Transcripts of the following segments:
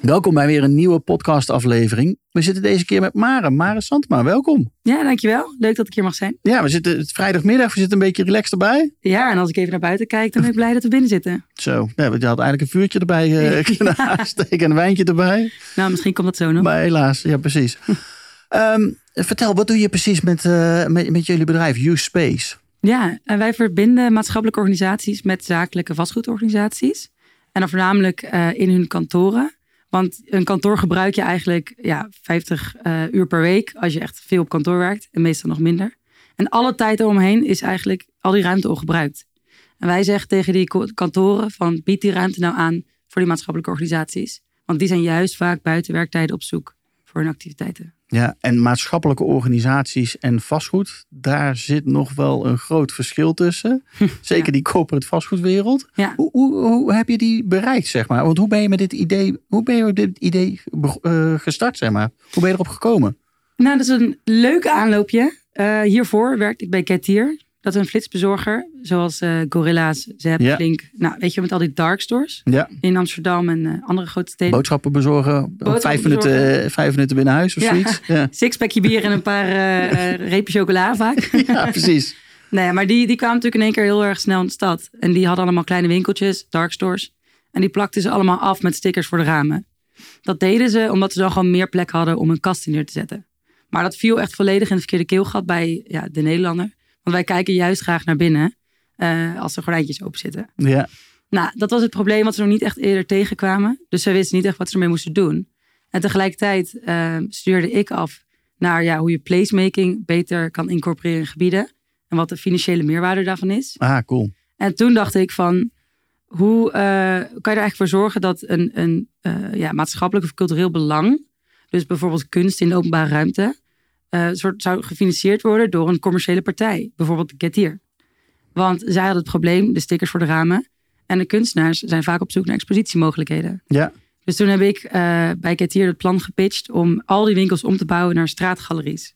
Welkom bij weer een nieuwe podcastaflevering. We zitten deze keer met Mare. Mare Santma, welkom. Ja, dankjewel. Leuk dat ik hier mag zijn. Ja, we zitten het vrijdagmiddag, we zitten een beetje relaxed erbij. Ja, en als ik even naar buiten kijk, dan ben ik blij dat we binnen zitten. Zo, ja, je had eigenlijk een vuurtje erbij uh, kunnen aansteken en een wijntje erbij. Nou, misschien komt dat zo nog. Maar helaas, ja precies. um, vertel, wat doe je precies met, uh, met, met jullie bedrijf, Use Space? Ja, en wij verbinden maatschappelijke organisaties met zakelijke vastgoedorganisaties. En dan voornamelijk uh, in hun kantoren. Want een kantoor gebruik je eigenlijk ja, 50 uh, uur per week als je echt veel op kantoor werkt. En meestal nog minder. En alle tijd eromheen is eigenlijk al die ruimte al gebruikt. En wij zeggen tegen die kantoren van bied die ruimte nou aan voor die maatschappelijke organisaties. Want die zijn juist vaak buiten werktijden op zoek voor hun activiteiten. Ja, en maatschappelijke organisaties en vastgoed, daar zit nog wel een groot verschil tussen. Zeker ja. die corporate vastgoedwereld. Ja. Hoe, hoe, hoe, heb je die bereikt, zeg maar? Want hoe ben je met dit idee, hoe ben je met dit idee uh, gestart, zeg maar? Hoe ben je erop gekomen? Nou, dat is een leuk aanloopje. Uh, hiervoor werkte ik bij Getir. Dat een flitsbezorger, zoals uh, Gorilla's, Zep, Ja. Flink. Nou, weet je, met al die dark stores Ja, in Amsterdam en uh, andere grote steden. boodschappen bezorgen, vijf, minuten, eh, vijf minuten binnen huis of Ja. zoiets. Ja. Sixpackje bier en een paar uh, uh, repen chocola vaak. ja, precies. Nee, maar die, die kwamen natuurlijk in één keer heel erg snel in de stad. En die hadden allemaal kleine winkeltjes, dark stores. En die plakten ze allemaal af met stickers voor de ramen. Dat deden ze omdat ze dan gewoon meer plek hadden om een kast in neer te zetten. Maar dat viel echt volledig in het verkeerde keelgat bij ja, de Nederlander. Want wij kijken juist graag naar binnen uh, als er gordijntjes open zitten. Ja. Nou, dat was het probleem wat ze nog niet echt eerder tegenkwamen. Dus ze wisten niet echt wat ze ermee moesten doen. En tegelijkertijd uh, stuurde ik af naar ja, hoe je placemaking beter kan incorporeren in gebieden. En wat de financiële meerwaarde daarvan is. Ah, cool. En toen dacht ik van, hoe uh, kan je er eigenlijk voor zorgen dat een, een uh, ja, maatschappelijk of cultureel belang, dus bijvoorbeeld kunst in de openbare ruimte, uh, soort, zou gefinancierd worden door een commerciële partij, bijvoorbeeld Getir. Want zij hadden het probleem, de stickers voor de ramen. En de kunstenaars zijn vaak op zoek naar expositiemogelijkheden. Ja. Dus toen heb ik uh, bij Getir het plan gepitcht om al die winkels om te bouwen naar straatgaleries.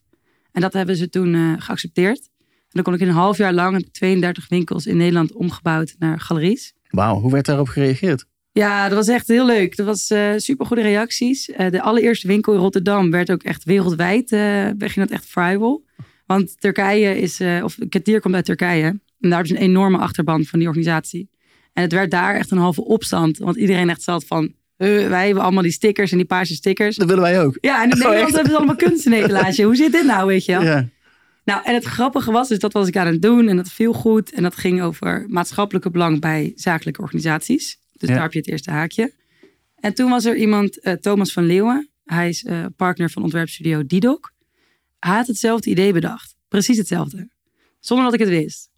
En dat hebben ze toen uh, geaccepteerd. En dan kon ik in een half jaar lang heb ik 32 winkels in Nederland omgebouwd naar galeries. Wauw, hoe werd daarop gereageerd? Ja, dat was echt heel leuk. Dat was uh, super goede reacties. Uh, de allereerste winkel in Rotterdam werd ook echt wereldwijd. Uh, ging dat echt vrijwel. Want Turkije is, of Katir komt uit Turkije. En daar is een enorme achterban van die organisatie. En het werd daar echt een halve opstand. Want iedereen echt zat van, wij hebben allemaal die stickers en die paarse stickers. Dat willen wij ook. Ja, en in Nederland oh, hebben ze allemaal kunst in etalage. Hoe zit dit nou, weet je wel? Ja. Nou, en het grappige was, dus dat was ik aan het doen en dat viel goed. En dat ging over maatschappelijke belang bij zakelijke organisaties. Dus Ja. daar heb je het eerste haakje. En toen was er iemand, uh, Thomas van Leeuwen. Hij is uh, partner van ontwerpstudio Didok. Hij had hetzelfde idee bedacht. Precies hetzelfde. Zonder dat ik het wist.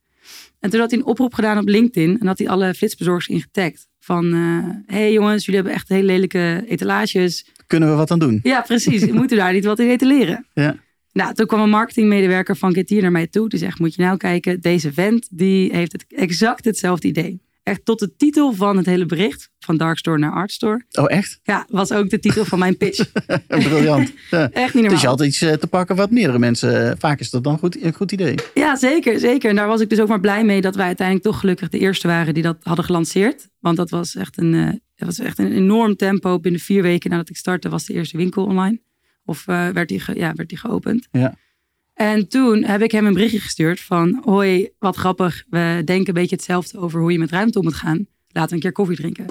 En toen had hij een oproep gedaan op LinkedIn. En had hij alle flitsbezorgers ingetagd. Van, uh, hey jongens, jullie hebben echt hele lelijke etalages. Kunnen we wat aan doen? Ja, precies. Moet u daar niet wat in etaleren? Ja. Nou, toen kwam een marketingmedewerker van Getir naar mij toe. Die zegt, moet je nou kijken, deze vent die heeft het exact hetzelfde idee. Echt tot de titel van het hele bericht, van Dark Store naar Art Store. Oh, echt? Ja, was ook de titel van mijn pitch. Briljant. Ja. Echt niet normaal. Dus je had iets te pakken wat meerdere mensen... Vaak is dat dan goed, een goed idee. Ja, zeker, zeker. En daar was ik dus ook maar blij mee dat wij uiteindelijk toch gelukkig de eerste waren die dat hadden gelanceerd. Want dat was echt een, uh, dat was echt een enorm tempo. Binnen vier weken nadat ik startte was de eerste winkel online. Of uh, werd, die ge, ja, werd die geopend. Ja. En toen heb ik hem een berichtje gestuurd van... Hoi, wat grappig. We denken een beetje hetzelfde over hoe je met ruimte om moet gaan. Laten we een keer koffie drinken.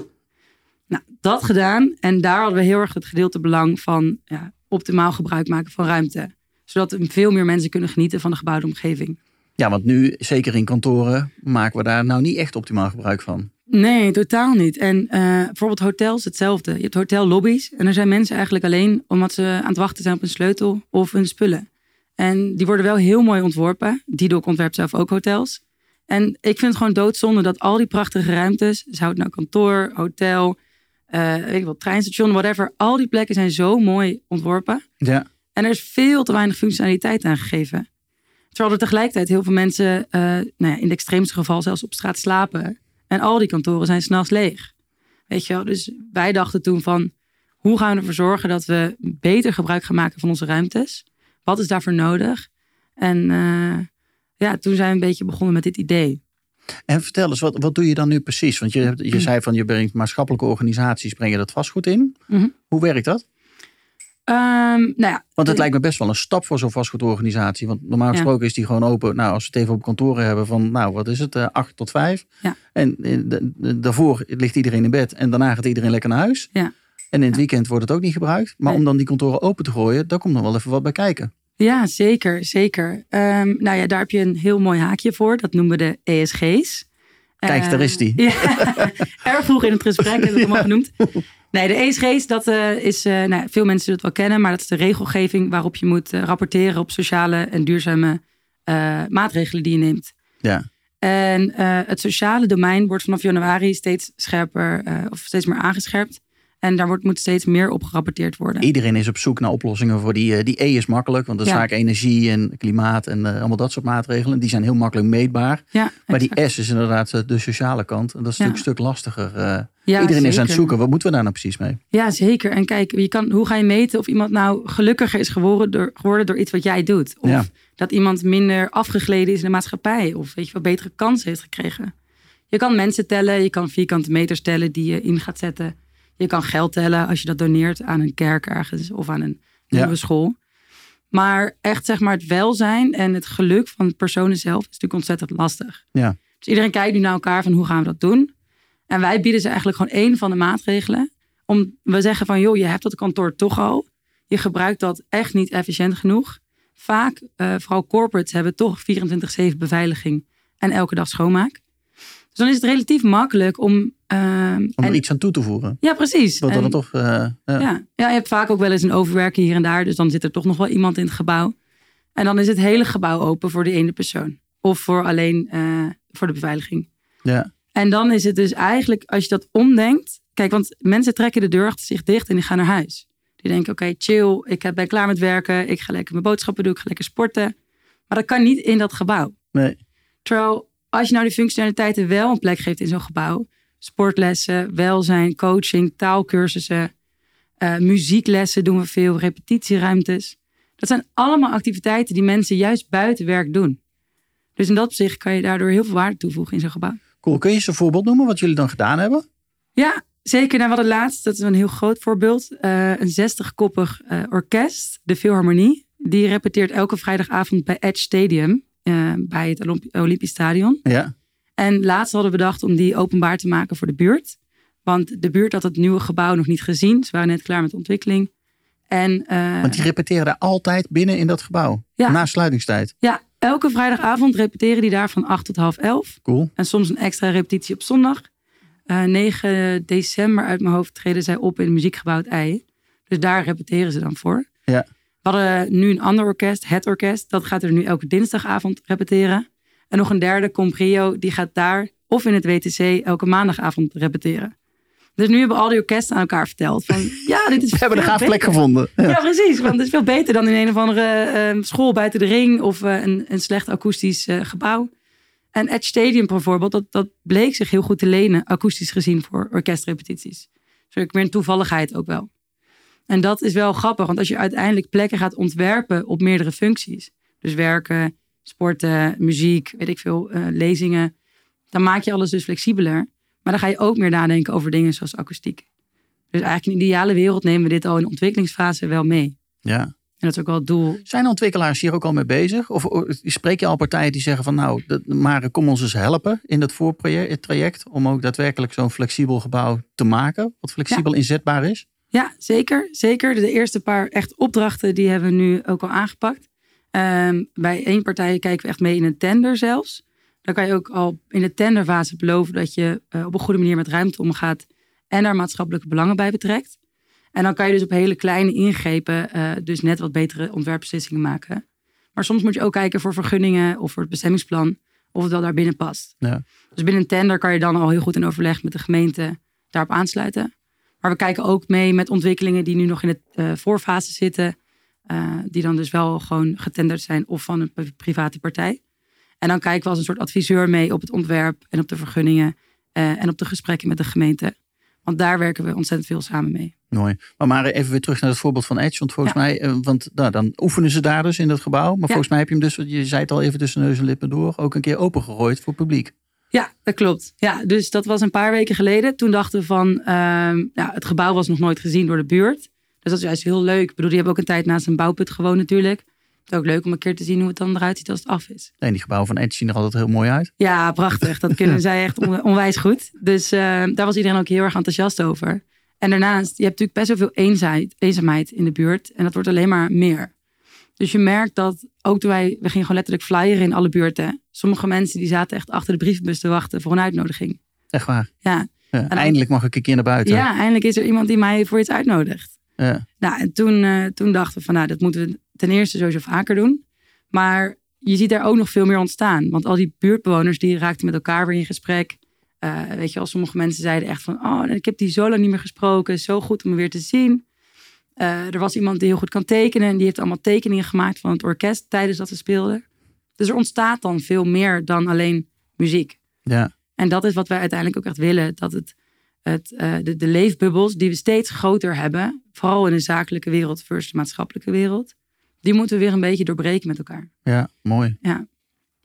Nou, dat gedaan. En daar hadden we heel erg het gedeelte belang van... Ja, optimaal gebruik maken van ruimte. Zodat veel meer mensen kunnen genieten van de gebouwde omgeving. Ja, want nu, zeker in kantoren, maken we daar nou niet echt optimaal gebruik van. Nee, totaal niet. En uh, bijvoorbeeld hotels hetzelfde. Je hebt hotellobby's en er zijn mensen eigenlijk alleen omdat ze aan het wachten zijn op een sleutel of hun spullen. En die worden wel heel mooi ontworpen. Die ontwerpt zelf ook hotels. En ik vind het gewoon doodzonde dat al die prachtige ruimtes, dus hout nou kantoor, hotel, uh, weet ik wel, treinstation, whatever, al die plekken zijn zo mooi ontworpen. Ja. En er is veel te weinig functionaliteit aan gegeven. Terwijl er tegelijkertijd heel veel mensen, uh, nou ja, in het extreemste geval zelfs op straat slapen. En al die kantoren zijn s'nachts leeg. Weet je wel? Dus wij dachten toen van, hoe gaan we ervoor zorgen dat we beter gebruik gaan maken van onze ruimtes? Wat is daarvoor nodig? En uh, ja, toen zijn we een beetje begonnen met dit idee. En vertel eens, wat, wat doe je dan nu precies? Want je, je zei van je brengt maatschappelijke organisaties, breng je dat vastgoed in. Mhm. Hoe werkt dat? Um, nou ja, want het lijkt me best wel een stap voor zo'n vastgoedorganisatie. Want normaal gesproken is die gewoon open. Nou, als we het even op kantoren hebben van, nou, wat is het, uh, acht tot vijf. Ja. En uh, daarvoor ligt iedereen in bed en daarna gaat iedereen lekker naar huis. Ja. En in het weekend wordt het ook niet gebruikt. Maar Nee. om dan die kantoren open te gooien, daar komt nog wel even wat bij kijken. Ja, zeker, zeker. Um, nou ja, daar heb je een heel mooi haakje voor. Dat noemen we de ESG's. Kijk, Uh, daar is die. Ja, erg vroeg in het gesprek heb ik hem al genoemd. Nee, de ESG's, dat uh, is, uh, nou, veel mensen zullen het wel kennen, maar dat is de regelgeving waarop je moet uh, rapporteren op sociale en duurzame maatregelen die je neemt. Ja. En het sociale domein wordt vanaf januari steeds scherper of steeds meer aangescherpt. En daar wordt, moet steeds meer op gerapporteerd worden. Iedereen is op zoek naar oplossingen voor die. Uh, die E is makkelijk, want dat is Ja. vaak energie en klimaat en uh, allemaal dat soort maatregelen. Die zijn heel makkelijk meetbaar. Ja, Maar die. S is inderdaad uh, de sociale kant. En dat is natuurlijk een stuk lastiger. Uh, Ja, iedereen is aan het zoeken. Wat moeten we daar nou precies mee? Ja, zeker. En kijk, je kan, hoe ga je meten of iemand nou gelukkiger is geworden door, geworden door iets wat jij doet? Of Ja. dat iemand minder afgegleden is in de maatschappij? Of weet je wel, betere kansen heeft gekregen? Je kan mensen tellen, je kan vierkante meters tellen die je in gaat zetten. Je kan geld tellen als je dat doneert aan een kerk ergens of aan een Ja. nieuwe school. Maar echt zeg maar het welzijn en het geluk van de personen zelf is natuurlijk ontzettend lastig. Ja. Dus iedereen kijkt nu naar elkaar van hoe gaan we dat doen? En wij bieden ze eigenlijk gewoon één van de maatregelen. Om, we zeggen van joh, je hebt dat kantoor toch al. Je gebruikt dat echt niet efficiënt genoeg. Vaak, eh, vooral corporates, hebben toch 24-7 beveiliging en elke dag schoonmaak. Dus dan is het relatief makkelijk om... ehm, Om en- er iets aan toe te voegen. ja, precies. Wat En- dan toch. uh, ja. ja. ja, je hebt vaak ook wel eens een overwerken hier en daar. Dus dan zit er toch nog wel iemand in het gebouw. En dan is het hele gebouw open voor de ene persoon. Of voor alleen eh, voor de beveiliging. ja. En dan is het dus eigenlijk, als je dat omdenkt. Kijk, want mensen trekken de deur achter zich dicht en die gaan naar huis. Die denken, oké, chill, ik ben klaar met werken. Ik ga lekker mijn boodschappen doen, ik ga lekker sporten. Maar dat kan niet in dat gebouw. Nee. Terwijl, als je nou die functionaliteiten wel een plek geeft in zo'n gebouw. Sportlessen, welzijn, coaching, taalkursussen, eh, muzieklessen doen we veel, repetitieruimtes. Dat zijn allemaal activiteiten die mensen juist buiten werk doen. Dus in dat opzicht kan je daardoor heel veel waarde toevoegen in zo'n gebouw. Cool. Kun je eens een voorbeeld noemen wat jullie dan gedaan hebben? Ja, zeker. Nou, we hadden laatst, dat is een heel groot voorbeeld, eh, een 60-koppig eh, orkest, de Philharmonie. Die repeteert elke vrijdagavond bij Edge Stadium, eh, bij het Olymp- Olympisch Stadion. Ja. En laatst hadden we bedacht om die openbaar te maken voor de buurt. Want de buurt had het nieuwe gebouw nog niet gezien. Ze waren net klaar met de ontwikkeling. En eh, Want die repeteren daar altijd binnen in dat gebouw. Ja. Na sluitingstijd. ja, elke vrijdagavond repeteren die daar van 8 tot half 11. Cool. En soms een extra repetitie op zondag. Eh 9 december uit mijn hoofd treden zij op in het muziekgebouw Het Ei. Dus daar repeteren ze dan voor. Ja. We hadden nu een ander orkest, het orkest. Dat gaat er nu elke dinsdagavond repeteren. En nog een derde, Comprio, die gaat daar of in het WTC elke maandagavond repeteren. Dus nu hebben al die orkesten aan elkaar verteld van ja, dit is We hebben een veel gaaf plek beter. gevonden. Ja. Ja, precies. Want het is veel beter dan in een of andere eh, school buiten de ring of eh, een, een slecht akoestisch eh, gebouw. En Edge Stadium bijvoorbeeld, dat, dat bleek zich heel goed te lenen, akoestisch gezien, voor orkestrepetities. Dus ik meer een toevalligheid ook wel. En dat is wel grappig, want als je uiteindelijk plekken gaat ontwerpen op meerdere functies, dus werken, sporten, muziek, weet ik veel, eh, lezingen, dan maak je alles dus flexibeler. Maar dan ga je ook meer nadenken over dingen zoals akoestiek. Dus eigenlijk in de ideale wereld nemen we dit al in de ontwikkelingsfase wel mee. ja. En dat is ook wel het doel. Zijn ontwikkelaars hier ook al mee bezig? Of spreek je al partijen die zeggen van nou, maar kom ons eens helpen in dat voortraject om ook daadwerkelijk zo'n flexibel gebouw te maken, wat flexibel inzetbaar is? Ja, zeker. Zeker. De eerste paar echt opdrachten die hebben we nu ook al aangepakt. Ehm, bij één partij kijken we echt mee in een tender zelfs. Dan kan je ook al in de tenderfase beloven dat je eh, op een goede manier met ruimte omgaat en daar maatschappelijke belangen bij betrekt. En dan kan je dus op hele kleine ingrepen uh, dus net wat betere ontwerpbeslissingen maken. Maar soms moet je ook kijken voor vergunningen of voor het bestemmingsplan of het wel daar binnen past. Ja. Dus binnen een tender kan je dan al heel goed in overleg met de gemeente daarop aansluiten. Maar we kijken ook mee met ontwikkelingen die nu nog in de uh, voorfase zitten. Uh, die dan dus wel gewoon getenderd zijn of van een private partij. En dan kijken we als een soort adviseur mee op het ontwerp en op de vergunningen uh, en op de gesprekken met de gemeente. Want daar werken we ontzettend veel samen mee. Mooi. Maar, maar even weer terug naar het voorbeeld van Edge. Want volgens ja. mij, want nou, dan oefenen ze daar dus in dat gebouw. Maar ja. volgens mij heb je hem dus, je zei het al even tussen neus en lippen door, ook een keer opengegooid voor publiek. Ja, dat klopt. Ja, dus dat was een paar weken geleden. Toen dachten we van, uh, ja, het gebouw was nog nooit gezien door de buurt. Dus dat is juist heel leuk. Ik bedoel, die hebben ook een tijd naast een bouwput gewoond natuurlijk. Het is ook leuk om een keer te zien hoe het dan eruit ziet als het af is. En die gebouwen van Edge zien er altijd heel mooi uit. Ja, prachtig. Dat kunnen zij echt on onwijs goed. Dus uh, daar was iedereen ook heel erg enthousiast over. En daarnaast, je hebt natuurlijk best wel veel eenzaamheid in de buurt. En dat wordt alleen maar meer. Dus je merkt dat ook toen wij, we gingen gewoon letterlijk flyeren in alle buurten. Sommige mensen die zaten echt achter de brievenbus te wachten voor een uitnodiging. Echt waar? Ja. ja eindelijk mag ik een keer naar buiten. Ja, eindelijk is er iemand die mij voor iets uitnodigt. Ja. Nou, en toen, uh, toen dachten we van, nou, dat moeten we ten eerste sowieso vaker doen. Maar je ziet daar ook nog veel meer ontstaan. Want al die buurtbewoners die raakten met elkaar weer in gesprek. Uh, weet je wel, sommige mensen zeiden echt van, oh, ik heb die zo lang niet meer gesproken. Zo goed om me weer te zien. Uh, er was iemand die heel goed kan tekenen. En die heeft allemaal tekeningen gemaakt van het orkest tijdens dat ze speelden. Dus er ontstaat dan veel meer dan alleen muziek. Ja. En dat is wat wij uiteindelijk ook echt willen. Dat het, het, uh, de, de leefbubbels die we steeds groter hebben. Vooral in de zakelijke wereld versus de maatschappelijke wereld. Die moeten we weer een beetje doorbreken met elkaar. Ja, mooi. Ja.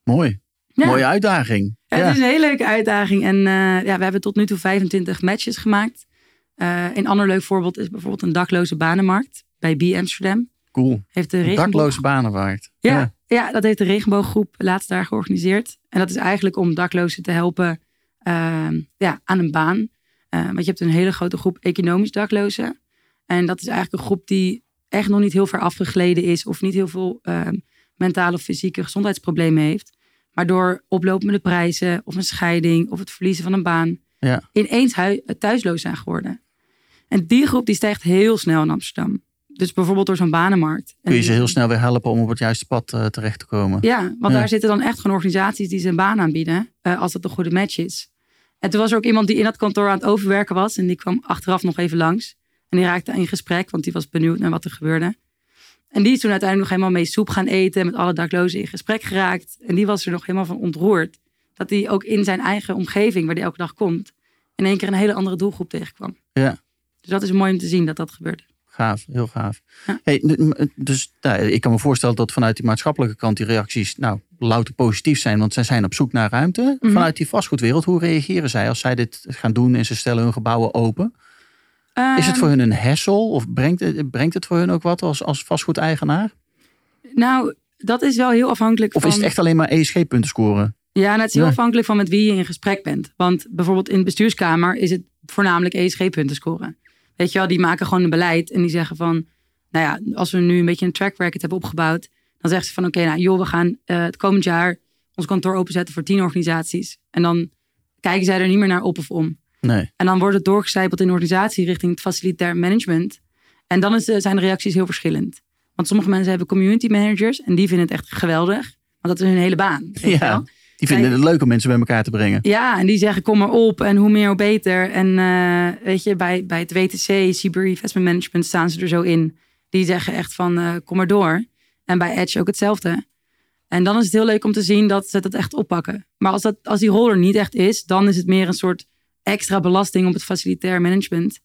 Mooi. Ja. Mooie uitdaging. Ja, het is een hele leuke uitdaging. En uh, ja, we hebben tot nu toe 25 matches gemaakt. Uh, een ander leuk voorbeeld is bijvoorbeeld een dakloze banenmarkt bij B Amsterdam. Cool. Heeft de een regenboog... dakloze banenmarkt. Ja, ja. ja, dat heeft de regenbooggroep laatst daar georganiseerd. En dat is eigenlijk om daklozen te helpen uh, ja, aan een baan. Uh, want je hebt een hele grote groep economisch daklozen. En dat is eigenlijk een groep die echt nog niet heel ver afgegleden is. Of niet heel veel uh, mentale of fysieke gezondheidsproblemen heeft. Maar door oplopende prijzen of een scheiding of het verliezen van een baan. Ja. Ineens thuisloos zijn geworden. En die groep die stijgt heel snel in Amsterdam. Dus bijvoorbeeld door zo'n banenmarkt. Kun je ze heel snel weer helpen om op het juiste pad uh, terecht te komen. Ja, want ja. daar zitten dan echt gewoon organisaties die ze een baan aanbieden. Uh, als dat een goede match is. En toen was er ook iemand die in dat kantoor aan het overwerken was. En die kwam achteraf nog even langs. En die raakte in gesprek, want die was benieuwd naar wat er gebeurde. En die is toen uiteindelijk nog helemaal mee soep gaan eten. Met alle daklozen in gesprek geraakt. En die was er nog helemaal van ontroerd. Dat hij ook in zijn eigen omgeving, waar hij elke dag komt. in één keer een hele andere doelgroep tegenkwam. Ja. Dus dat is mooi om te zien dat dat gebeurde. Gaaf, heel gaaf. Ja. Hey, dus nou, ik kan me voorstellen dat vanuit die maatschappelijke kant die reacties nou, louter positief zijn. Want zij zijn op zoek naar ruimte. Mm -hmm. Vanuit die vastgoedwereld, hoe reageren zij als zij dit gaan doen en ze stellen hun gebouwen open? Uh, Is het voor hun een hessel of brengt het, brengt het voor hun ook wat als, als vastgoedeigenaar? Nou, dat is wel heel afhankelijk of van... is het echt alleen maar ESG-punten scoren? Ja, nou, het is heel ja. afhankelijk van met wie je in gesprek bent. Want bijvoorbeeld in de bestuurskamer is het voornamelijk ESG-punten scoren. Weet je wel, die maken gewoon een beleid en die zeggen van... Nou ja, als we nu een beetje een track record hebben opgebouwd... dan zeggen ze van oké, okay, nou joh, we gaan uh, het komend jaar ons kantoor openzetten voor tien organisaties. En dan kijken zij er niet meer naar op of om. Nee. En dan wordt het doorgecijpeld in de organisatie richting het facilitair management. En dan is, zijn de reacties heel verschillend. Want sommige mensen hebben community managers en die vinden het echt geweldig. Want dat is hun hele baan. Weet ja, wel? Die vinden het leuk om mensen bij elkaar te brengen. Ja, en die zeggen kom maar op en hoe meer hoe beter. En uh, weet je, bij, bij het WTC, Seabury Investment Management, staan ze er zo in. Die zeggen echt van uh, kom maar door. En bij Edge ook hetzelfde. En dan is het heel leuk om te zien dat ze dat echt oppakken. Maar als, dat, als die rol er niet echt is, dan is het meer een soort extra belasting op het facilitair management.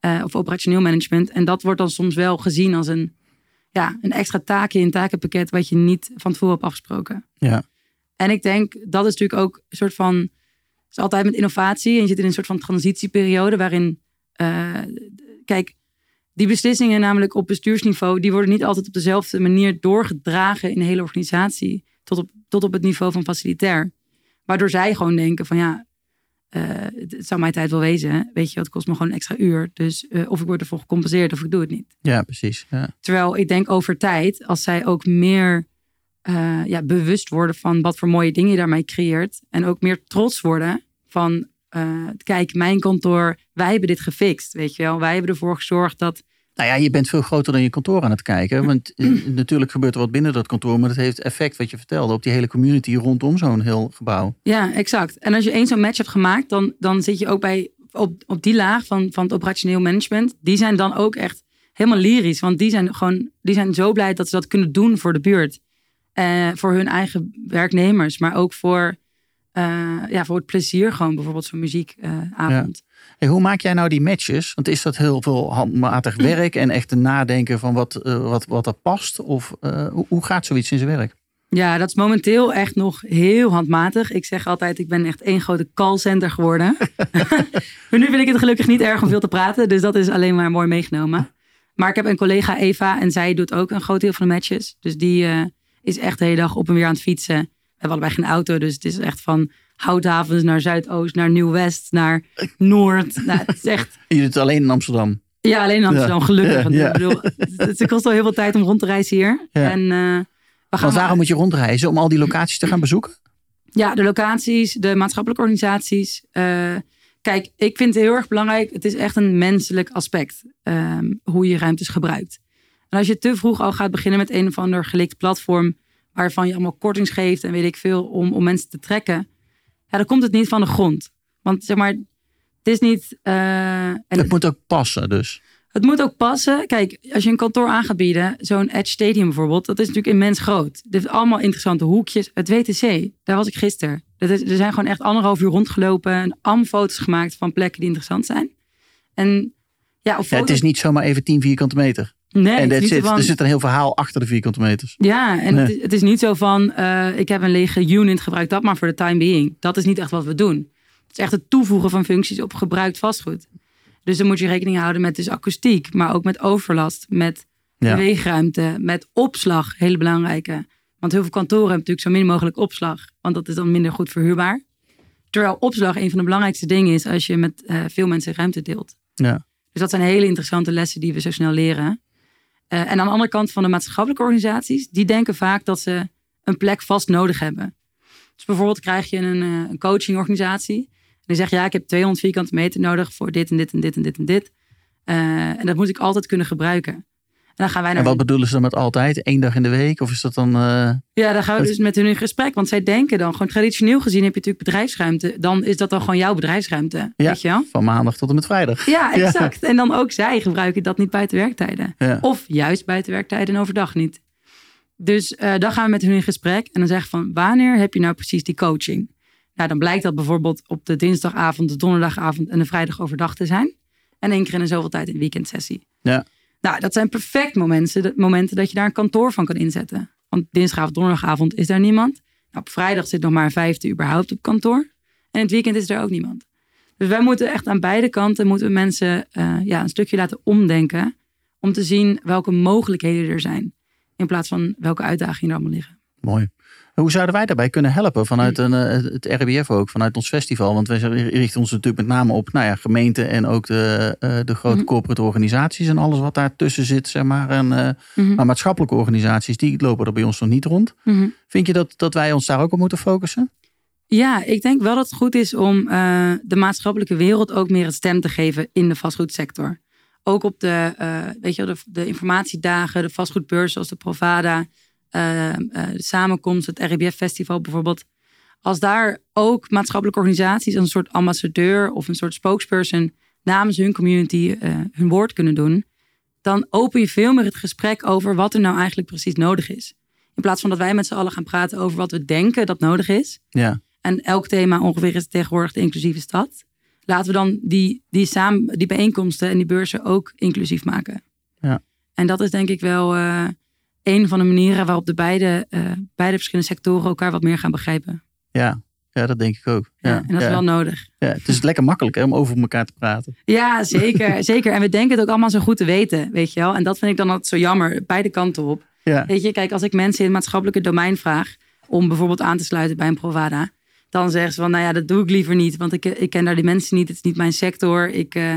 Uh, of operationeel management. En dat wordt dan soms wel gezien als een, ja, een extra taakje in een takenpakket wat je niet van tevoren hebt afgesproken. Ja. En ik denk, dat is natuurlijk ook een soort van, het is altijd met innovatie. En je zit in een soort van transitieperiode waarin, uh, kijk, die beslissingen namelijk op bestuursniveau, die worden niet altijd op dezelfde manier doorgedragen in de hele organisatie. Tot op, tot op het niveau van facilitair. Waardoor zij gewoon denken van ja, uh, het zou mijn tijd wel wezen. Weet je, het kost me gewoon een extra uur. Dus uh, of ik word ervoor gecompenseerd of ik doe het niet. Ja, precies. Ja. Terwijl ik denk over tijd, als zij ook meer eh, ja, bewust worden van wat voor mooie dingen je daarmee creëert. En ook meer trots worden van, uh, kijk, mijn kantoor, wij hebben dit gefixt, weet je wel. Wij hebben ervoor gezorgd dat... Nou ja, je bent veel groter dan je kantoor aan het kijken. Want eh, natuurlijk gebeurt er wat binnen dat kantoor, maar dat heeft effect wat je vertelde op die hele community rondom zo'n heel gebouw. Ja, exact. En als je één zo'n match hebt gemaakt, dan, dan zit je ook bij op, op die laag van, van het operationeel management. Die zijn dan ook echt helemaal lyrisch. Want die zijn gewoon die zijn zo blij dat ze dat kunnen doen voor de buurt. Uh, voor hun eigen werknemers, maar ook voor, uh, ja, voor het plezier gewoon. Bijvoorbeeld zo'n muziekavond. Uh, hey, hoe maak jij nou die matches? Want is dat heel veel handmatig werk en echt een nadenken van wat, wat, wat er past? Of hoe, hoe gaat zoiets in zijn werk? Ja, dat is momenteel echt nog heel handmatig. Ik zeg altijd, ik ben echt één grote callcenter geworden. maar nu vind ik het gelukkig niet erg om veel te praten. Dus dat is alleen maar mooi meegenomen. Maar ik heb een collega Eva en zij doet ook een groot deel van de matches. Dus die is echt de hele dag op en weer aan het fietsen. We hebben allebei geen auto, dus het is echt van Houthavens naar Zuidoost, naar Nieuw-West, naar Noord. nou, het is echt... Je doet het alleen in Amsterdam? Ja, alleen in Amsterdam, gelukkig. Ja, ja. Ik bedoel, het, het, kost al heel veel tijd om rond te reizen hier. En, uh, Want waarom moet je rondreizen? Om al die locaties te gaan bezoeken? Ja, de locaties, de maatschappelijke organisaties. Uh, Kijk, ik vind het heel erg belangrijk. Het is echt een menselijk aspect. Um, hoe je ruimtes gebruikt. En als je te vroeg al gaat beginnen met een of ander gelikt platform. waarvan je allemaal kortings geeft en weet ik veel. om, om mensen te trekken. ja, dan komt het niet van de grond. Want zeg maar, het is niet. Uh, en het moet ook passen, dus. Het moet ook passen. Kijk, als je een kantoor aan gaat bieden, zo'n Edge Stadium bijvoorbeeld, dat is natuurlijk immens groot. Het heeft allemaal interessante hoekjes. Het WTC, daar was ik gisteren. Is, er zijn gewoon echt anderhalf uur rondgelopen en allemaal foto's gemaakt van plekken die interessant zijn. En ja, of ja, het is niet zomaar even 10 vierkante meter. Nee, en het zit, van, er zit een heel verhaal achter de vierkante meters. Ja, en nee. het, is, het, is, niet zo van, uh, ik heb een lege unit, gebruik dat maar voor de time being. Dat is niet echt wat we doen. Het is echt het toevoegen van functies op gebruikt vastgoed. Dus dan moet je rekening houden met dus akoestiek, maar ook met overlast, met ja. beweegruimte, met opslag, hele belangrijke. Want heel veel kantoren hebben natuurlijk zo min mogelijk opslag, want dat is dan minder goed verhuurbaar. Terwijl opslag een van de belangrijkste dingen is als je met uh, veel mensen ruimte deelt. Ja. Dus dat zijn hele interessante lessen die we zo snel leren. Uh, en aan de andere kant van de maatschappelijke organisaties, die denken vaak dat ze een plek vast nodig hebben. Dus bijvoorbeeld krijg je een, uh, een coachingorganisatie die zegt, ja, ik heb 200 vierkante meter nodig voor dit en dit en dit en dit en dit. Uh, en dat moet ik altijd kunnen gebruiken. En dan gaan wij naar en wat bedoelen ze dan met altijd? Eén dag in de week? Of is dat dan... Uh... Ja, dan gaan we dus met hun in gesprek. Want zij denken dan, gewoon traditioneel gezien heb je natuurlijk bedrijfsruimte. Dan is dat dan gewoon jouw bedrijfsruimte. Ja, weet je wel? van maandag tot en met vrijdag. Ja, exact. Ja. En dan ook zij gebruiken dat niet buiten werktijden. Ja. Of juist buiten werktijden en overdag niet. Dus uh, dan gaan we met hun in gesprek. En dan zeggen van, wanneer heb je nou precies die coaching? Nou, dan blijkt dat bijvoorbeeld op de dinsdagavond, de donderdagavond en de vrijdag overdag te zijn. En één keer in de zoveel tijd een weekendsessie. Ja. Nou, dat zijn perfect momenten, momenten dat je daar een kantoor van kan inzetten. Want dinsdagavond, donderdagavond is daar niemand. Nou, op vrijdag zit nog maar een vijfde überhaupt op kantoor. En het weekend is er ook niemand. Dus wij moeten echt aan beide kanten moeten we mensen uh, ja, een stukje laten omdenken. Om te zien welke mogelijkheden er zijn. In plaats van welke uitdagingen er allemaal liggen. Mooi. Hoe zouden wij daarbij kunnen helpen vanuit een, het RBF ook, vanuit ons festival? Want wij richten ons natuurlijk met name op nou ja, gemeenten en ook de, de grote mm-hmm. corporate organisaties en alles wat daartussen zit, zeg maar. En, uh, mm-hmm. Maar maatschappelijke organisaties, die lopen er bij ons nog niet rond. Mm-hmm. Vind je dat, dat wij ons daar ook op moeten focussen? Ja, ik denk wel dat het goed is om uh, de maatschappelijke wereld ook meer een stem te geven in de vastgoedsector. Ook op de, uh, weet je, de, de informatiedagen, de vastgoedbeurs zoals de Provada, de samenkomst, het RIBF Festival bijvoorbeeld. Als daar ook maatschappelijke organisaties als een soort ambassadeur of een soort spokesperson namens hun community uh, hun woord kunnen doen, dan open je veel meer het gesprek over wat er nou eigenlijk precies nodig is. In plaats van dat wij met z'n allen gaan praten over wat we denken dat nodig is. Ja. En elk thema ongeveer is tegenwoordig de inclusieve stad. Laten we dan die, die, samen, die bijeenkomsten en die beurzen ook inclusief maken. Ja. En dat is denk ik wel uh, een van de manieren waarop de beide, uh, beide verschillende sectoren elkaar wat meer gaan begrijpen. Ja, ja dat denk ik ook. Ja, ja en dat ja. is wel nodig. Ja, het is lekker makkelijk hè, om over elkaar te praten. Ja, zeker, zeker. En we denken het ook allemaal zo goed te weten, weet je wel. En dat vind ik dan altijd zo jammer, beide kanten op. Ja. Weet je, kijk, als ik mensen in het maatschappelijke domein vraag om bijvoorbeeld aan te sluiten bij een Provada, dan zeggen ze van, nou ja, dat doe ik liever niet, want ik, ik ken daar die mensen niet, het is niet mijn sector, ik uh,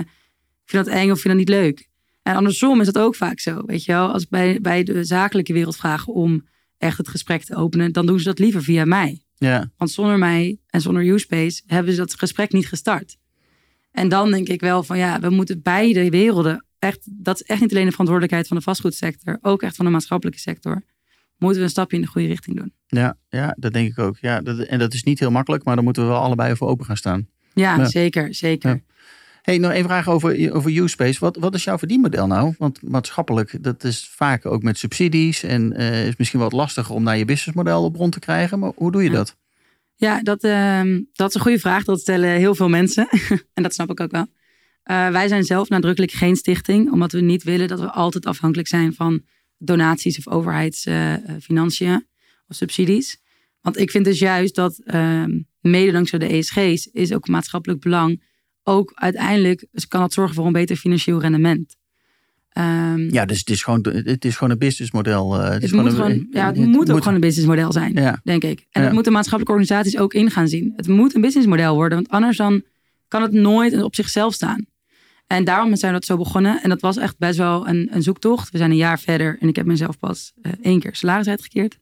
vind dat eng of vind dat niet leuk. En andersom is dat ook vaak zo, weet je wel. Als bij, bij de zakelijke wereld vragen om echt het gesprek te openen, dan doen ze dat liever via mij. Ja, Want zonder mij en zonder Uspace hebben ze dat gesprek niet gestart. En dan denk ik wel van ja, we moeten beide werelden echt, dat is echt niet alleen de verantwoordelijkheid van de vastgoedsector, ook echt van de maatschappelijke sector. Moeten we een stapje in de goede richting doen. ja, ja, dat denk ik ook. Ja, dat, en dat is niet heel makkelijk, maar daar moeten we wel allebei voor open gaan staan. Ja, Ja. zeker, zeker. Ja. Hey, nog één vraag over, over Uspace. Wat, wat is jouw verdienmodel nou? Want maatschappelijk, dat is vaak ook met subsidies en eh, is misschien wat lastiger om naar je businessmodel op rond te krijgen. Maar hoe doe je Ja. dat? Ja, dat, ehm, dat is een goede vraag. Dat stellen heel veel mensen. en dat snap ik ook wel. Eh, wij zijn zelf nadrukkelijk geen stichting, omdat we niet willen dat we altijd afhankelijk zijn van donaties of overheidsfinanciën of subsidies. Want ik vind dus juist dat ehm, mede dankzij de ESG's is ook maatschappelijk belang. Ook uiteindelijk kan dat zorgen voor een beter financieel rendement. Ehm, Ja, dus het is gewoon, het is gewoon een businessmodel. eh, het, gewoon moet een- gewoon, ja, het moet ook gewoon een businessmodel zijn Ja, denk ik. En Ja. dat moeten maatschappelijke organisaties ook in gaan zien. Het moet een businessmodel worden, want anders dan kan het nooit op zichzelf staan. En daarom zijn we dat zo begonnen. En dat was echt best wel een, een zoektocht. We zijn een jaar verder en ik heb mezelf pas eh, één keer salaris uitgekeerd.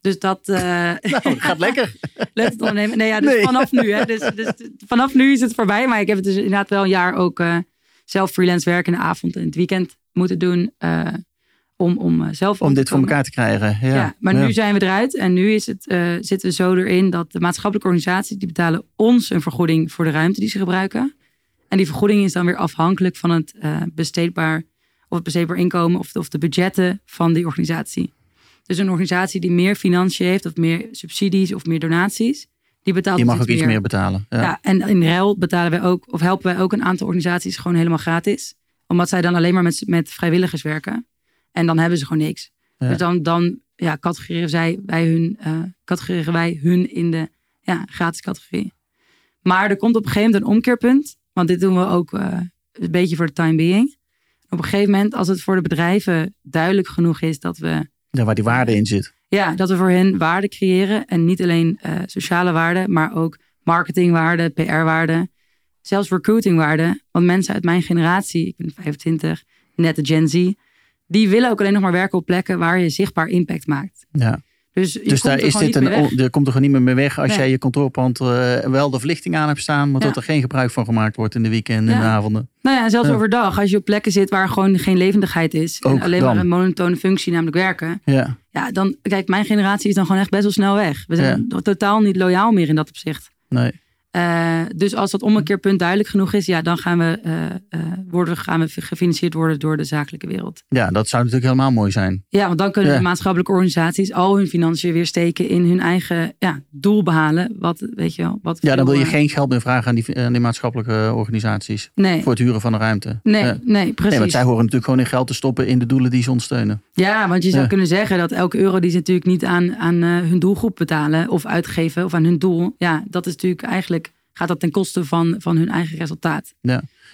Dus dat eh nou, gaat lekker. let het ondernemen. Nee, ja, dus Nee. vanaf nu. Hè, dus, dus vanaf nu is het voorbij. Maar ik heb het dus inderdaad wel een jaar ook eh, zelf freelance werk in de avond en het weekend moeten doen. eh, om, om zelf Om dit voor elkaar te krijgen. Ja, Ja, maar Ja. nu zijn we eruit en nu is het, zitten we zo erin dat de maatschappelijke organisaties die betalen ons een vergoeding voor de ruimte die ze gebruiken. En die vergoeding is dan weer afhankelijk van het besteedbaar of het besteedbaar inkomen of de, of de budgetten van die organisatie. Dus een organisatie die meer financiën heeft of meer subsidies of meer donaties, die betaalt Je ons mag ook iets meer betalen. Ja. ja. en in ruil betalen wij ook, of helpen wij ook een aantal organisaties gewoon helemaal gratis. Omdat zij dan alleen maar met, met vrijwilligers werken. En dan hebben ze gewoon niks. Ja. Dus dan, dan ja, categoreren, zij, wij hun, eh, categoreren wij hun in de ja, gratis categorie. Maar er komt op een gegeven moment een omkeerpunt. Want dit doen we ook eh, een beetje voor de time being. Op een gegeven moment, als het voor de bedrijven duidelijk genoeg is dat we Ja, waar die waarde in zit. ja, dat we voor hen waarde creëren. En niet alleen eh, sociale waarde, maar ook marketingwaarde, PR-waarde. Zelfs recruitingwaarde. Want mensen uit mijn generatie, ik ben 25, net de Gen Z. Die willen ook alleen nog maar werken op plekken waar je zichtbaar impact maakt. Ja. Dus, Dus daar is dit een, er komt er gewoon niet meer mee weg als Nee. jij je kantoorpand eh, wel de verlichting aan hebt staan, maar Ja. dat er geen gebruik van gemaakt wordt in de weekenden en Ja. de avonden. Nou ja, en zelfs Ja. overdag. Als je op plekken zit waar gewoon geen levendigheid is. Ook en alleen dan. maar een monotone functie, namelijk werken. Ja, Ja, dan, kijk, mijn generatie is dan gewoon echt best wel snel weg. We zijn totaal niet loyaal meer in dat opzicht. nee. Eh, dus als dat ommekeerpunt duidelijk genoeg is, ja, dan gaan we, eh, eh, worden, gaan we gefinancierd worden door de zakelijke wereld. ja, dat zou natuurlijk helemaal mooi zijn. Ja, want dan kunnen Ja. de maatschappelijke organisaties al hun financiën weer steken in hun eigen ja, doel behalen. Wat, weet je wel, wat Ja, dan wil je geen geld meer vragen aan die, aan die maatschappelijke organisaties Nee, voor het huren van de ruimte. nee, Ja. nee, precies. Nee, want zij horen natuurlijk gewoon in geld te stoppen in de doelen die ze ondersteunen. Ja, want je zou kunnen zeggen dat elke euro die ze natuurlijk niet aan, aan hun doelgroep betalen of uitgeven of aan hun doel. Ja, dat is natuurlijk eigenlijk, gaat dat ten koste van, van hun eigen resultaat.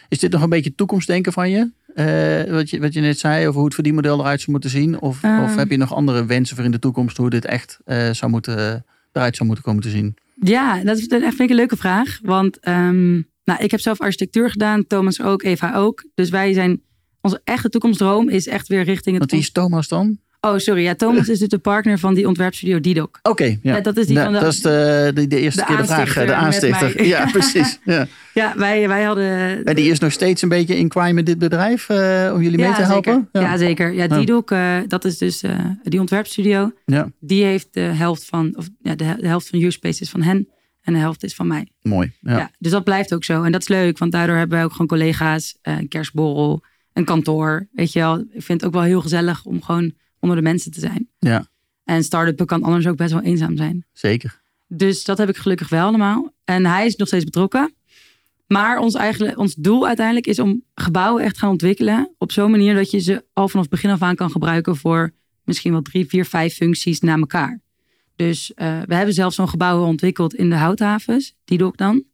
Is dit nog een beetje toekomstdenken van je? Eh, wat je? Wat je net zei over hoe het verdienmodel eruit zou moeten zien? Of, Ehm. of heb je nog andere wensen voor in de toekomst hoe dit echt eh, zou moeten, eruit zou moeten komen te zien? Ja, dat is echt vind ik een leuke vraag. Want ehm, nou, ik heb zelf architectuur gedaan, Thomas ook, Eva ook. Dus wij zijn, onze echte toekomstdroom is echt weer richting het... Wie is Thomas dan? Oh, sorry. Ja, Thomas is dus de partner van die ontwerpstudio Didok. Oké, ja. Ja, dat is die Ja, van de- dat is de, de, de eerste de keer de vraag. aanstichter De aanstichter. Ja, precies. Ja. Ja, wij, wij hadden... En die is nog steeds een beetje in met dit bedrijf eh, om jullie mee te helpen? Zeker. Ja. zeker. Ja. Didok, eh, dat is dus eh, die ontwerpstudio. Ja, Die heeft de helft van, of ja, de, hel- de helft van Urspace is van hen. En de helft is van mij. mooi. Ja. Dus dat blijft ook zo. En dat is leuk, want daardoor hebben wij ook gewoon collega's, eh, een kerstborrel, een kantoor. Weet je wel, ik vind het ook wel heel gezellig om gewoon onder de mensen te zijn. ja, En start-up kan anders ook best wel eenzaam zijn. zeker. Dus dat heb ik gelukkig wel allemaal. En hij is nog steeds betrokken. Maar ons, eigenlijk, ons doel uiteindelijk is om gebouwen echt gaan ontwikkelen. Op zo'n manier dat je ze al vanaf begin af aan kan gebruiken voor misschien wel drie, vier, vijf functies na elkaar. Dus eh, we hebben zelfs zo'n gebouw ontwikkeld in de houthavens, die ook dan.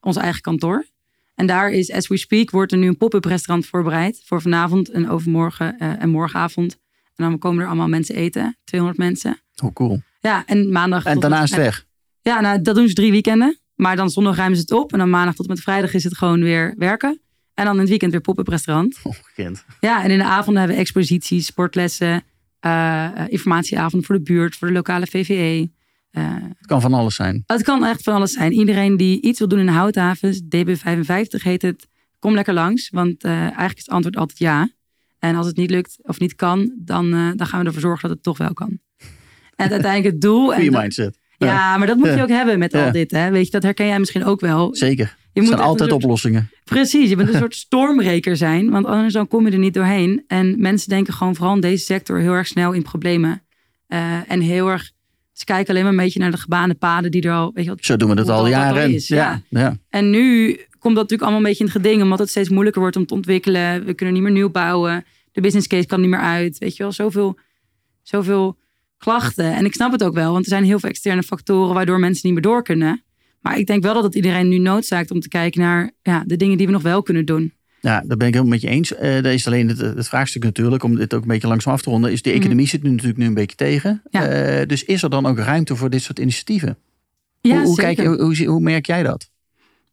Ons eigen kantoor. En daar is, as we speak, wordt er nu een pop-up restaurant voorbereid. Voor vanavond en overmorgen eh, en morgenavond. En dan komen er allemaal mensen eten. 200 mensen. Hoe cool. Ja, en maandag. En daarna is het weg. ja, nou, dat doen ze drie weekenden. Maar dan zondag ruimen ze het op. En dan maandag tot en met vrijdag is het gewoon weer werken. En dan in het weekend weer pop-up restaurant. Ongekend. Ja, en in de avonden hebben we exposities, sportlessen, uh, informatieavond voor de buurt, voor de lokale VVE. Uh, het kan van alles zijn. Het kan echt van alles zijn. Iedereen die iets wil doen in de houthavens, DB55 heet het, kom lekker langs. Want uh, eigenlijk is het antwoord altijd ja. En als het niet lukt of niet kan, dan, dan gaan we ervoor zorgen dat het toch wel kan. En uiteindelijk het doel. Goeie mindset. Ja, maar dat moet je ook hebben met al dit. Hè? Weet je, dat herken jij misschien ook wel. Zeker. Je er zijn altijd oplossingen. Precies, je bent een soort stormreker zijn, want anders dan kom je er niet doorheen. En mensen denken gewoon vooral in deze sector heel erg snel in problemen. Uh, en heel erg, ze kijken alleen maar een beetje naar de gebaande paden die er al, weet je wat, Zo doen we dat al jaren. Ja. Ja. En nu komt dat natuurlijk allemaal een beetje in het geding, omdat het steeds moeilijker wordt om te ontwikkelen. We kunnen niet meer nieuw bouwen. De business case kan niet meer uit. Weet je wel, zoveel, zoveel klachten. En ik snap het ook wel, want er zijn heel veel externe factoren waardoor mensen niet meer door kunnen. Maar ik denk wel dat het iedereen nu noodzaakt om te kijken naar ja, de dingen die we nog wel kunnen doen. Ja, daar ben ik helemaal met je eens. Uh, daar is alleen het, het, vraagstuk natuurlijk, om dit ook een beetje langzaam af te ronden, is de mhm. economie zit nu natuurlijk nu een beetje tegen. Ja. Uh, dus is er dan ook ruimte voor dit soort initiatieven? Ja, hoe, hoe, kijk, hoe, hoe, merk jij dat?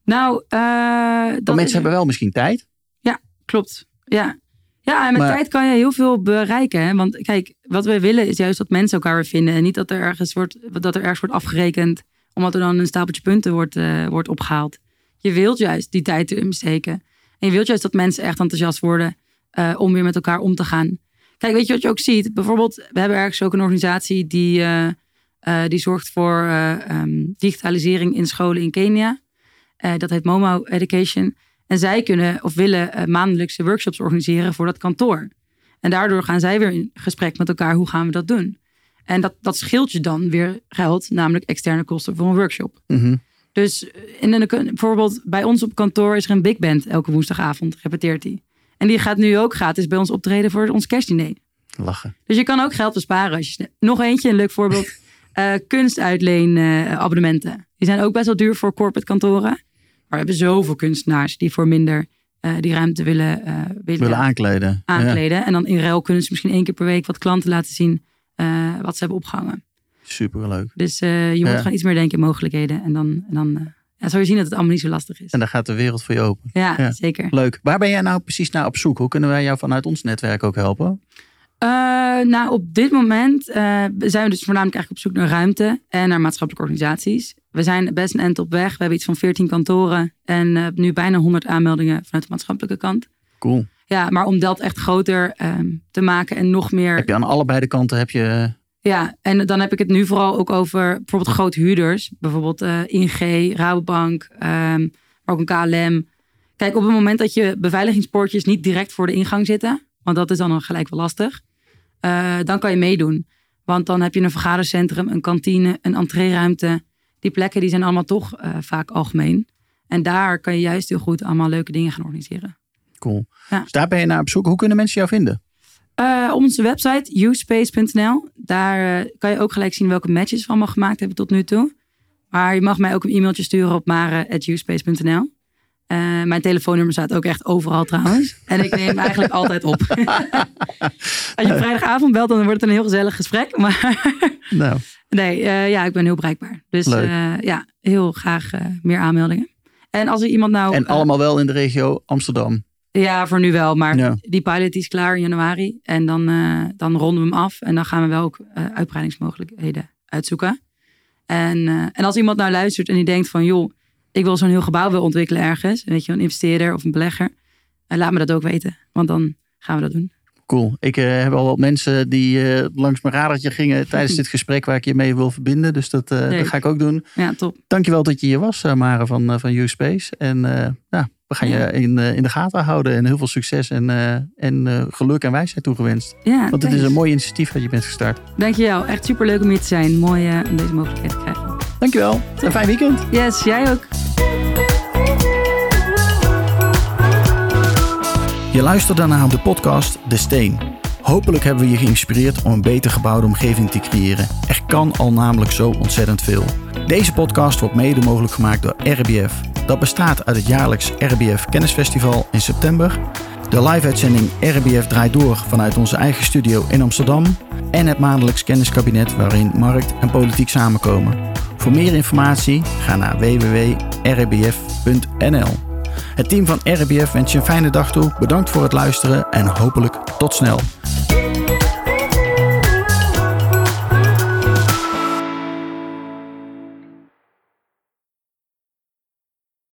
Nou, uh, dat mensen hebben wel misschien tijd. Ja, klopt. Ja, ja, en met tijd kan je heel veel bereiken. Hè? Want kijk, wat we willen is juist dat mensen elkaar weer vinden. En niet dat er ergens wordt, dat er ergens wordt afgerekend. Omdat er dan een stapeltje punten wordt, uh, wordt opgehaald. Je wilt juist die tijd erin steken. En je wilt juist dat mensen echt enthousiast worden uh, om weer met elkaar om te gaan. Kijk, weet je wat je ook ziet? Bijvoorbeeld, we hebben ergens ook een organisatie die, uh, die zorgt voor um, digitalisering in scholen in Kenia. Dat heet Momo Education. En zij kunnen of willen uh, maandelijkse workshops organiseren voor dat kantoor. En daardoor gaan zij weer in gesprek met elkaar. Hoe gaan we dat doen? En dat, dat scheelt je dan weer geld, namelijk externe kosten voor een workshop. Mhm. Dus eh, in de, bijvoorbeeld bij ons op kantoor is er een big band elke woensdagavond, repeteert hij. En die gaat nu ook gratis bij ons optreden voor ons kerstdiner. Lachen. Dus je kan ook geld besparen. Als je, nog eentje, een leuk voorbeeld. uh, kunstuitleen abonnementen. Die zijn ook best wel duur voor corporate kantoren. Maar we hebben zoveel kunstenaars die voor minder uh, die ruimte willen, uh, willen, willen, aankleden. aankleden. En dan in ruil kunnen ze misschien één keer per week wat klanten laten zien uh, wat ze hebben opgehangen. Superleuk. Dus je moet gewoon iets meer denken in mogelijkheden. En dan, en dan ja, zou je zien dat het allemaal niet zo lastig is. En dan gaat de wereld voor je open. Ja, zeker. Leuk. Waar ben jij nou precies naar op zoek? Hoe kunnen wij jou vanuit ons netwerk ook helpen? Uh, nou, op dit moment uh, zijn we dus voornamelijk eigenlijk op zoek naar ruimte en naar maatschappelijke organisaties. We zijn best een end op weg. We hebben iets van 14 kantoren en uh, nu bijna 100 aanmeldingen vanuit de maatschappelijke kant. Cool. Ja, maar om dat echt groter ehm, te maken en nog meer. Heb je aan allebei de kanten heb je. Ja, en dan heb ik het nu vooral ook over bijvoorbeeld grote huurders. Bijvoorbeeld ING, Rabobank, um, maar ook een KLM. Kijk, op het moment dat je beveiligingspoortjes niet direct voor de ingang zitten, want dat is dan gelijk wel lastig. Uh, dan kan je meedoen. Want dan heb je een vergadercentrum, een kantine, een entreeruimte. Die plekken die zijn allemaal toch uh, vaak algemeen. En daar kan je juist heel goed allemaal leuke dingen gaan organiseren. Cool. Ja. Dus daar ben je naar op zoek. Hoe kunnen mensen jou vinden? Uh, op onze website, uspace.nl. Daar kan je ook gelijk zien welke matches we allemaal gemaakt hebben tot nu toe. Maar je mag mij ook een e-mailtje sturen op mare.uspace.nl. Uh, mijn telefoonnummer staat ook echt overal trouwens. En ik neem eigenlijk altijd op. Als je vrijdagavond belt, dan wordt het een heel gezellig gesprek. Maar nou. nee, uh, ja, ik ben heel bereikbaar. Dus uh, ja, heel graag meer aanmeldingen. En als er iemand nou. En allemaal wel in de regio Amsterdam. Ja, voor nu wel. Maar ja. die pilot is klaar in januari. En dan, dan ronden we hem af. En dan gaan we wel ook uitbreidingsmogelijkheden uitzoeken. En, en als iemand nou luistert en die denkt van joh ik wil zo'n heel gebouw wil ontwikkelen ergens. Weet je, een investeerder of een belegger. En laat me dat ook weten, want dan gaan we dat doen. Cool. Ik uh, heb al wat mensen die uh, langs mijn radertje gingen tijdens dit gesprek waar ik je mee wil verbinden. Dus dat, uh, dat ga ik ook doen. Ja, top. Dankjewel dat je hier was, Mare van, van U-Space. En ja, we gaan je in, in de gaten houden. En heel veel succes en, en geluk en wijsheid toegewenst. Ja, Want het is een mooi initiatief dat je bent gestart. Dankjewel. Echt superleuk om hier te zijn. Mooi om deze mogelijkheid te krijgen. Dankjewel. Een fijn weekend. Yes, jij ook. Je luistert daarna op de podcast De Steen. Hopelijk hebben we je geïnspireerd om een beter gebouwde omgeving te creëren. Er kan al namelijk zo ontzettend veel. Deze podcast wordt mede mogelijk gemaakt door RBF. Dat bestaat uit het jaarlijks RBF Kennisfestival in september, de live-uitzending RBF draait door vanuit onze eigen studio in Amsterdam en het maandelijks kenniskabinet waarin markt en politiek samenkomen. Voor meer informatie ga naar www.rbf.nl. Het team van RBF wens je een fijne dag toe. Bedankt voor het luisteren en hopelijk tot snel.